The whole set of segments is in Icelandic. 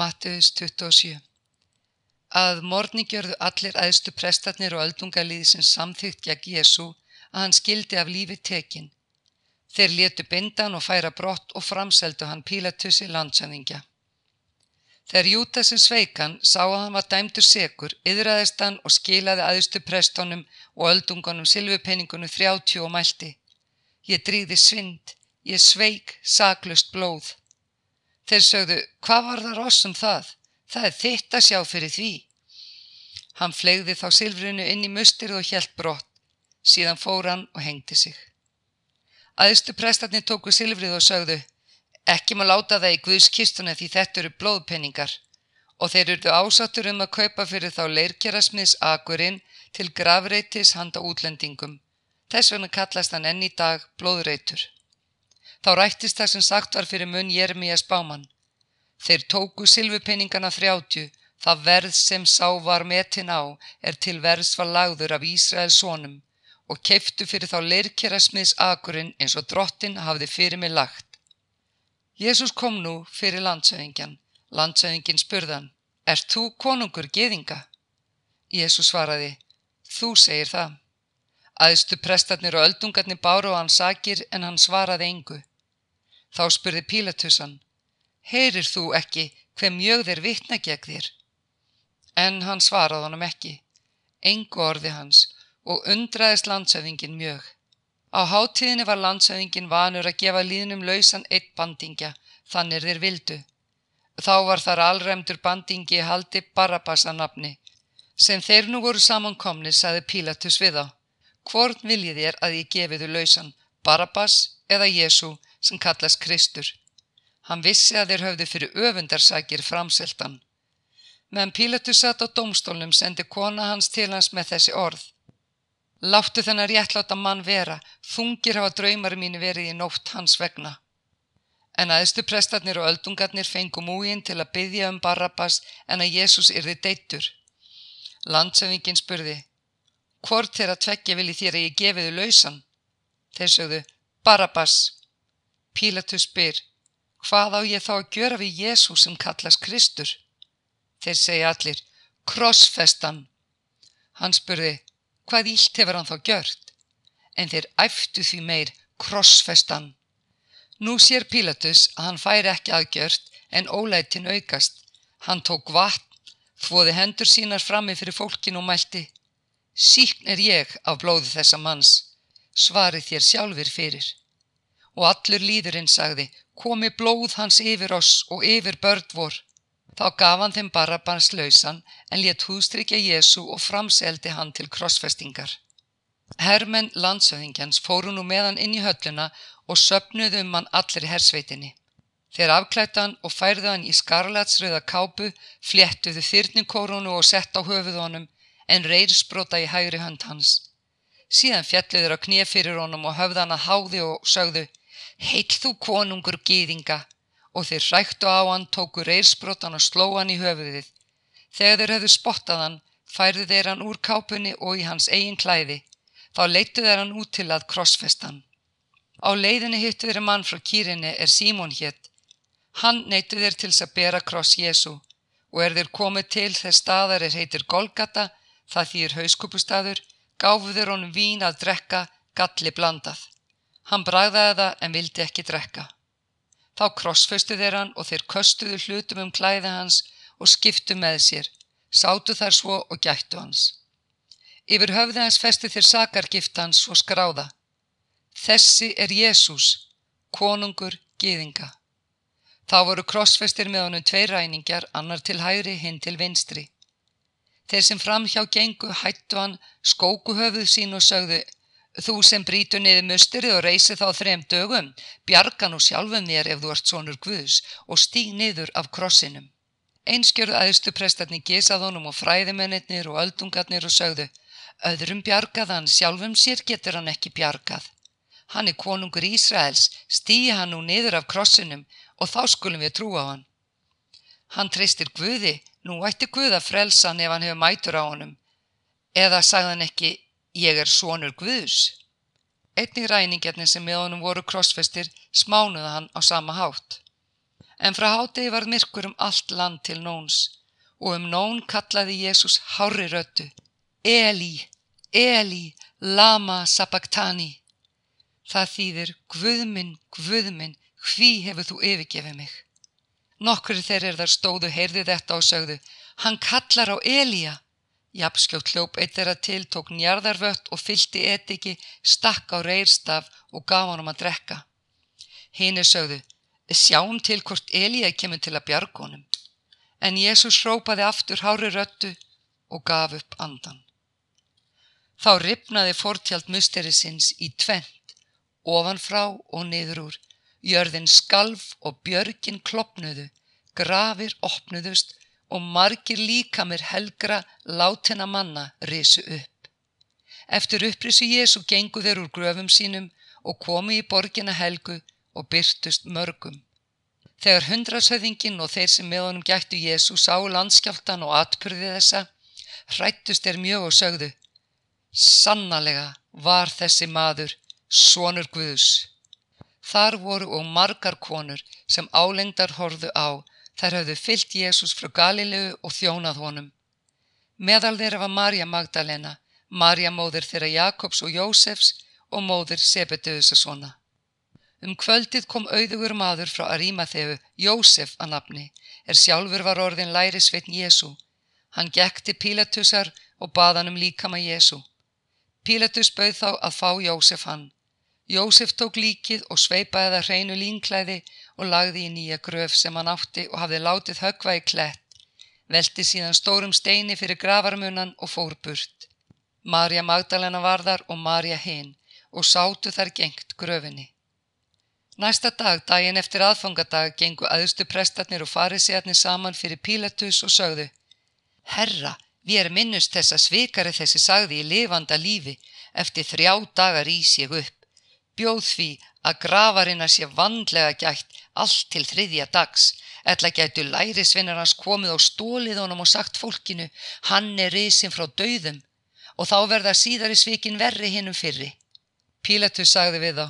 Mattiðus 27 Að morgni gjörðu allir æðstu prestarnir og öldungaliði sem samþygt gegn Jésu að hann skildi af lífi tekin. Þeir létu bindan og færa brott og framseldu hann Pílatussi landsöðingja. Þegar Jútasi sveikan sá að hann var dæmdur sekur, yðraðist hann og skilaði æðstu prestónum og öldungunum silfupenningunum þrjátjú og mælti. Ég drýði svind, ég sveik saklust blóð. Þeir sögðu, hvað var það rossum það? Það er þitt að sjá fyrir því. Hann flegði þá silfrinu inn í mustir og hjælt brott. Síðan fór hann og hengdi sig. Æðstu prestarnir tóku silfrið og sögðu, ekki maður láta það í Guðskistuna því þetta eru blóðpenningar og þeir eruðu ásattur um að kaupa fyrir þá leirkjærasmiðs akurinn til gravreitis handa útlendingum. Þess vegna kallast hann enn í dag blóðreitur. Þá rættist það sem sagt var fyrir mun Jeremías báman. Þeir tóku silfupenningana þrjátju, það verð sem sá var metin á er til verðs var lagður af Ísraels sonum og keiftu fyrir þá leirkjara smiðs akurinn eins og drottin hafði fyrir mig lagt. Jésús kom nú fyrir landsöðingjan. Landsöðingin spurðan, Er þú konungur geðinga? Jésús svaraði, Þú segir það. Æðstu prestarnir og öldungarnir báru á hann sakir en hann svaraði engu. Þá spurði Pílatussan, heyrir þú ekki hver mjög þeir vittna gegn þér? En hann svaraði honum ekki, engu orði hans og undraðist landsöfingin mjög. Á hátíðinni var landsöfingin vanur að gefa líðnum lausan eitt bandingja, þannig þeir vildu. Þá var þar allræmdur bandingi haldi Barabasa nafni. Sem þeir nú voru samankomni, saði Pílatus við á. Hvort viljið þér að ég gefiðu lausan, Barabas eða Jésu sem kallast Kristur. Hann vissi að þeir höfðu fyrir öfundarsakir framseltan. Meðan Pílatus satt á domstólnum sendi kona hans til hans með þessi orð. Láttu þennar réttláta mann vera, þungir hafa draumar mínu verið í nótt hans vegna. En aðstu prestarnir og öldungarnir fengu múin til að byggja um Barabbas en að Jésús yrði deittur. Landsefingin spurði, hvort þeirra tveggja vilji þér að ég gefiðu lausan? Þeir sögðu, Barabbas. Pílatus spyr, hvað á ég þá að gjöra við Jésu sem kallast Kristur? Þeir segja allir, krossfestan. Hann spurði, hvað ílt hefur hann þá gjört? En þeir æftu því meir, krossfestan. Nú sér Pílatus að hann færi ekki aðgjört en ólætin aukast. Hann tók vatn, þvoði hendur sínar frammi fyrir fólkin og mælti. Síkn er ég af blóðu þessa manns, svarið þér sjálfur fyrir og allur líðurinn sagði, komi blóð hans yfir oss og yfir börn vor. Þá gaf hann þeim Barabans lausan en létt hústrykja Jésu og framseldi hann til krossfestingar. Hermenn landsöðingjans fóru nú meðan inn í hölluna og söpnuðu um hann allir í hersveitinni. Þeir afklættan og færðu hann í skarlatsröða kápu, fléttuðu þyrningkórunu og sett á höfuð honum en reyrsbrota í hægri hönd hans. Síðan fjalluður á knið fyrir honum og höfðan að háði og sögðu Heil þú konungur gýðinga og þeir hræktu á hann, tóku reyrsbrotan og sló hann í höfuðið. Þegar þeir hefðu spottað hann, færðu þeir hann úr kápunni og í hans eigin klæði. Þá leittu þeir hann út til að krossfestan. Á leiðinni hittu þeir mann frá kýrinni er Símón hétt. Hann neittu þeir til þess að bera kross Jésu og er þeir komið til þess staðar er heitir Golgata, það þýr hauskupustadur, gáfu þeir honum vín að drekka, galli blandað. Hann bragðaði það en vildi ekki drekka. Þá krossföstu þeir hann og þeir köstuðu hlutum um klæði hans og skiptu með sér, sátu þar svo og gættu hans. Yfir höfði hans festu þeir sakargift hans og skráða. Þessi er Jésús, konungur gýðinga. Þá voru krossfestir með honum tvei ræningar, annar til hægri, hinn til vinstri. Þeir sem fram hjá gengu hættu hann, skóku höfuð sín og sögðu Þú sem brítur niður musturið og reysir þá þrem dögum, bjarga nú sjálfum þér ef þú ert sonur Guðs og stíg niður af krossinum. Einskjörðu aðstu prestarni gesað honum og fræðimennir og öldungarnir og sögðu, öðrum bjargaðan, sjálfum sér getur hann ekki bjargað. Hann er konungur Ísraels, stígi hann nú niður af krossinum og þá skulum við trúa á hann. Hann treystir Guði, nú ætti Guð að frelsa hann ef hann hefur mætur á honum. Eða sagðan ekki, Ég er sonur Guðs. Einnig ræningjarnir sem með honum voru krossfestir smánuða hann á sama hátt. En frá hádegi varð myrkur um allt land til nóns og um nón kallaði Jésús hári röttu. Eli, Eli, lama sabachthani. Það þýðir, Guðminn, Guðminn, hví hefur þú yfirgefið mig? Nokkur þeir er þar stóðu, heyrði þetta og sögðu, hann kallar á Elíja. Japskjótt hljóp eitt þeirra til, tók njarðarvött og fylti etiki, stakk á reyrstaf og gaf honum að drekka. Hinn er sögðu, sjáum til hvort Elíja kemur til að bjargónum. En Jésús rópaði aftur hári röttu og gaf upp andan. Þá ripnaði fortjald musterisins í tvent, ofanfrá og niður úr, jörðin skalf og björgin klopnuðu, grafir opnuðust og margir líkamir helgra látina manna risu upp. Eftir upprisu Jésu gengu þeir úr gröfum sínum og komu í borgina helgu og byrtust mörgum. Þegar hundrasöðingin og þeir sem með honum gættu Jésu sá landskjáltan og atpurði þessa, hrættust þeir mjög og sögðu, Sannarlega var þessi maður sonur Guðs. Þar voru og margar konur sem álengdar horðu á, þær hafðu fyllt Jésús frá Galilegu og þjónað honum. Meðal þeirra var Marja Magdalena, Marja móður þeirra Jakobs og Jósefs og móður Sebedeuðsasona. Um kvöldið kom auðugur maður frá Arímatheu, Jósef að nafni, er sjálfur var orðin læri sveitn Jésu. Hann gekti Pílatusar og baðan um líkama Jésu. Pílatus bauð þá að fá Jósef hann. Jósef tók líkið og sveipaði það hreinu línklæði og lagði í nýja gröf sem hann átti og hafði látið högva í klett. Velti síðan stórum steini fyrir gravarmunan og fór burt. Marja Magdalena var þar og Marja hinn og sátu þær gengt gröfinni. Næsta dag, daginn eftir aðfangadag, gengu aðustu prestarnir og farisiðarnir saman fyrir Pílatus og sögðu Herra, Við erum minnust þess að svikari þessi sagði í lifanda lífi eftir þrjá dagar ís ég upp. Bjóð því að grafarina sé vandlega gætt allt til þriðja dags. Ætla gætu lærisvinnar hans komið á stólið honum og sagt fólkinu hann er risin frá dauðum og þá verða síðari svikin verri hinnum fyrri. Pílatus sagði við þá.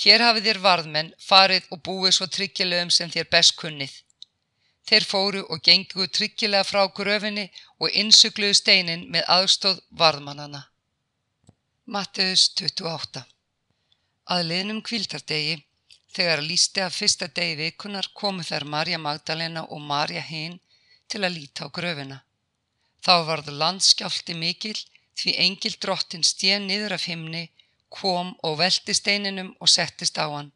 Hér hafið þér varðmenn farið og búið svo tryggjulegum sem þér best kunnið. Þeir fóru og gengu tryggilega frá gröfinni og innsugluðu steinin með aðstóð varðmannana. Matteus 28 Að liðnum kvíldardegi, þegar lísti af fyrsta degi vikunar komu þær Marja Magdalena og Marja hinn til að líta á gröfina. Þá varðu landskjálti mikil því engil drottin stén niður af himni, kom og velti steininum og settist á hann.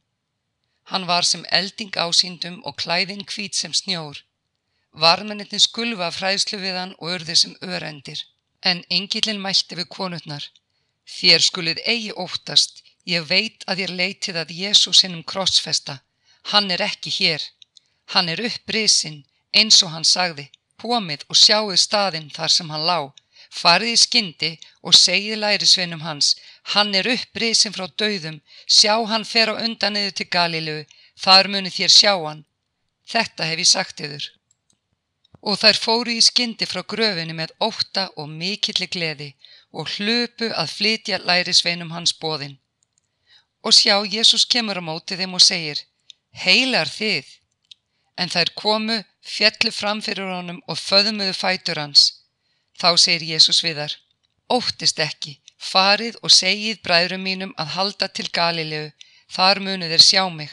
Hann var sem elding ásýndum og klæðin hvít sem snjór. Varmennitni skulfa fræðslu við hann og örði sem örendir. En engilin mælti við konurnar. Þér skulið eigi óttast, ég veit að ég leitið að Jésús hinnum krossfesta. Hann er ekki hér. Hann er upprisinn, eins og hann sagði. Komið og sjáu staðinn þar sem hann lá. Farið í skyndi og segið lærisveinum hans. Hann er upprisinn frá dauðum. Sjá hann fer á undan niður til Galilegu. Þar munið þér sjá hann. Þetta hef ég sagt yfir og þær fóru í skyndi frá gröfinni með óta og mikilli gleði og hlupu að flytja lærisveinum hans bóðin. Og sjá, Jésús kemur á móti þeim og segir, heilar þið. En þær komu, fjallu fram fyrir honum og föðumuðu fætur hans. Þá segir Jésús við þar, óttist ekki, farið og segið bræðrum mínum að halda til Galilegu, þar munu þeir sjá mig.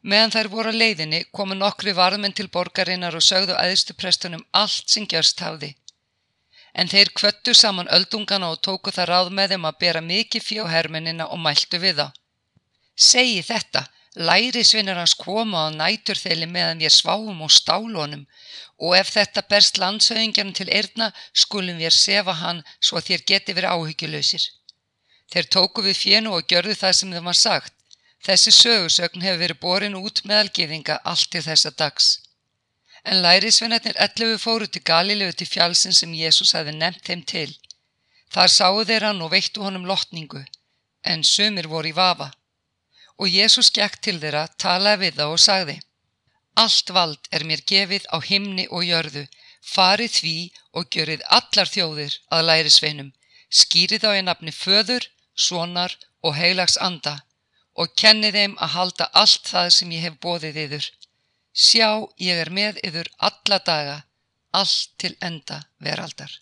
Meðan þær voru að leiðinni komu nokkri varðmenn til borgarinnar og sögðu aðeistu prestunum allt sem gjörst hafði. En þeir kvöttu saman öldungana og tóku það ráð með þeim að bera mikið fjó hermennina og mæltu við þá. Segji þetta, læri svinnar hans koma á næturþeli meðan við sváum og stálunum og ef þetta berst landsauðingjarnum til erna skulum við sefa hann svo að þér geti verið áhyggjulöysir. Þeir tóku við fjönu og gjörðu það sem þeim var sagt Þessi sögursögn hefur verið borin út meðal geðinga allt til þessa dags. En lærisveinarnir ellefu fóru til Galilegu til fjálsinn sem Jésús hafi nefnt þeim til. Þar sáu þeir hann og veittu honum lotningu, en sumir voru í vafa. Og Jésús gekk til þeirra, talaði við þá og sagði Allt vald er mér gefið á himni og jörðu, farið því og görið allar þjóðir að lærisveinum, skýrið á ég nafni föður, sonar og heilags anda og kenni þeim að halda allt það sem ég hef bóðið yður. Sjá, ég er með yður alla daga, allt til enda veraldar.